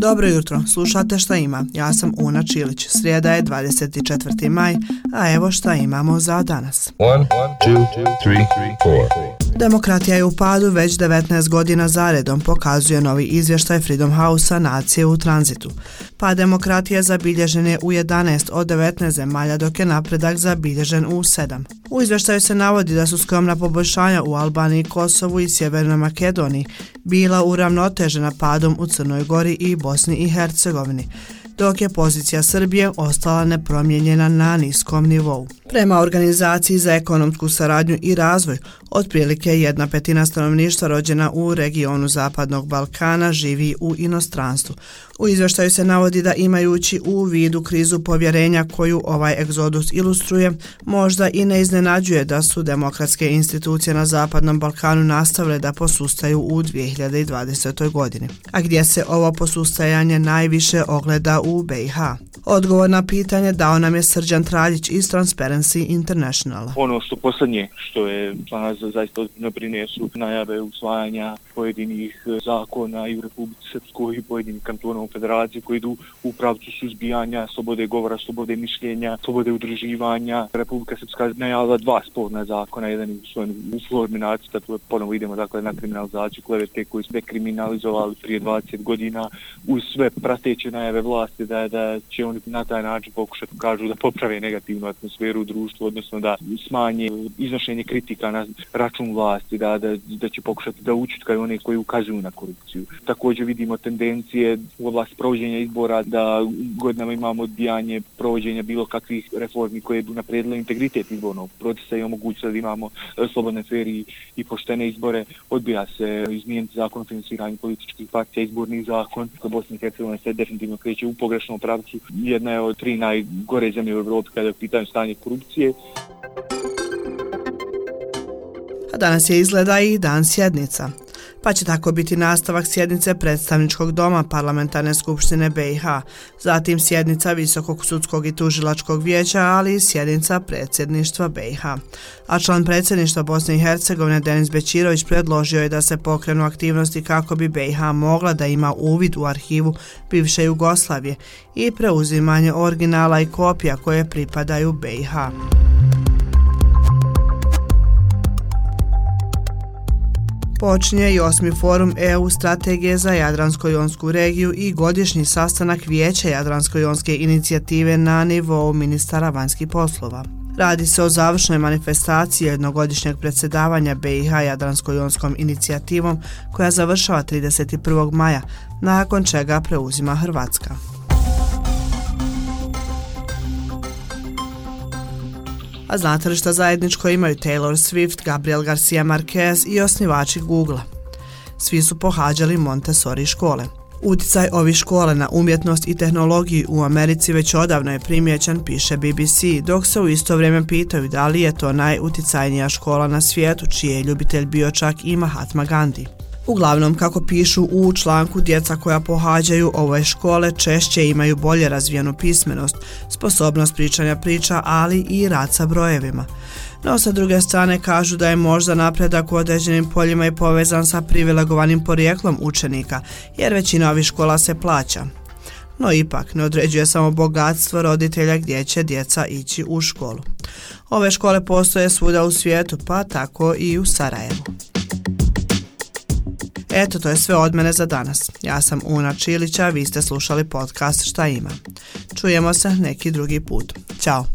Dobro jutro, slušate šta ima. Ja sam Una Čilić, srijeda je 24. maj, a evo šta imamo za danas. 1, 2, 3, 4, 4. Demokratija je u padu već 19 godina zaredom, pokazuje novi izvještaj Freedom House-a nacije u tranzitu. Pa demokratija zabilježen je u 11 od 19 zemalja, dok je napredak zabilježen u 7. U izvještaju se navodi da su skromna poboljšanja u Albaniji, Kosovu i Sjevernoj Makedoniji bila uravnotežena padom u Crnoj Gori i Bosni i Hercegovini, dok je pozicija Srbije ostala nepromjenjena na niskom nivou. Prema Organizaciji za ekonomsku saradnju i razvoj, otprilike jedna petina stanovništva rođena u regionu Zapadnog Balkana živi u inostranstvu. U izveštaju se navodi da imajući u vidu krizu povjerenja koju ovaj egzodus ilustruje, možda i ne iznenađuje da su demokratske institucije na Zapadnom Balkanu nastavile da posustaju u 2020. godini. A gdje se ovo posustajanje najviše ogleda u BiH? Odgovor na pitanje dao nam je Srđan Traljić iz Transparency International. Ono što posljednje što je nas zaista ozbiljno brine su najave usvajanja pojedinih e, zakona i u Republici Srpskoj i pojedinih kantona u Federaciji koji idu u pravcu suzbijanja slobode govora, slobode mišljenja, slobode udruživanja. Republika Srpska najavila dva sporna zakona, jedan je usvojen u formi nacita, tu ponovo idemo dakle, na kriminalizaciju klevete koji su dekriminalizovali prije 20 godina uz sve prateće najave vlasti da, da će oni na taj način pokušati kažu da poprave negativnu atmosferu u društvu, odnosno da smanje iznošenje kritika na račun vlasti, da, da, da će pokušati da učutkaju one koji ukazuju na korupciju. Također vidimo tendencije u oblasti provođenja izbora da godinama imamo odbijanje provođenja bilo kakvih reformi koje bi naprijedile integritet izbornog procesa i omogućili da imamo e, slobodne feri i poštene izbore. Odbija se izmijeniti zakon o financiranju političkih partija, izborni zakon. Bosna i Hercegovina se definitivno kreće u pogrešnom pravcu jedna je od tri najgore zemlje u Evropi kada je pitanje stanje korupcije. A danas je izgleda i dan sjednica. Pa će tako biti nastavak sjednice predstavničkog doma Parlamentarne skupštine BiH, zatim sjednica Visokog sudskog i tužilačkog vijeća, ali i sjednica predsjedništva BiH. A član predsjedništva Bosne i Hercegovine Denis Bećirović predložio je da se pokrenu aktivnosti kako bi BiH mogla da ima uvid u arhivu bivše Jugoslavije i preuzimanje originala i kopija koje pripadaju BiH. Počinje i osmi forum EU strategije za Jadransko-Jonsku regiju i godišnji sastanak Vijeća Jadransko-Jonske inicijative na nivou ministara vanjskih poslova. Radi se o završnoj manifestaciji jednogodišnjeg predsjedavanja BiH Jadransko-Jonskom inicijativom koja završava 31. maja, nakon čega preuzima Hrvatska. A znate li šta zajedničko imaju Taylor Swift, Gabriel Garcia Marquez i osnivači Google-a? Svi su pohađali Montessori škole. Uticaj ovih škole na umjetnost i tehnologiju u Americi već odavno je primjećan, piše BBC, dok se u isto vrijeme pitaju da li je to najuticajnija škola na svijetu, čiji je ljubitelj bio čak i Mahatma Gandhi. Uglavnom, kako pišu u članku, djeca koja pohađaju ove škole češće imaju bolje razvijenu pismenost, sposobnost pričanja priča, ali i rad sa brojevima. No, sa druge strane kažu da je možda napredak u određenim poljima i povezan sa privilegovanim porijeklom učenika, jer većina ovih škola se plaća. No ipak, ne određuje samo bogatstvo roditelja gdje će djeca ići u školu. Ove škole postoje svuda u svijetu, pa tako i u Sarajevu. Eto, to je sve od mene za danas. Ja sam Una Čilića, vi ste slušali podcast Šta ima. Čujemo se neki drugi put. Ćao!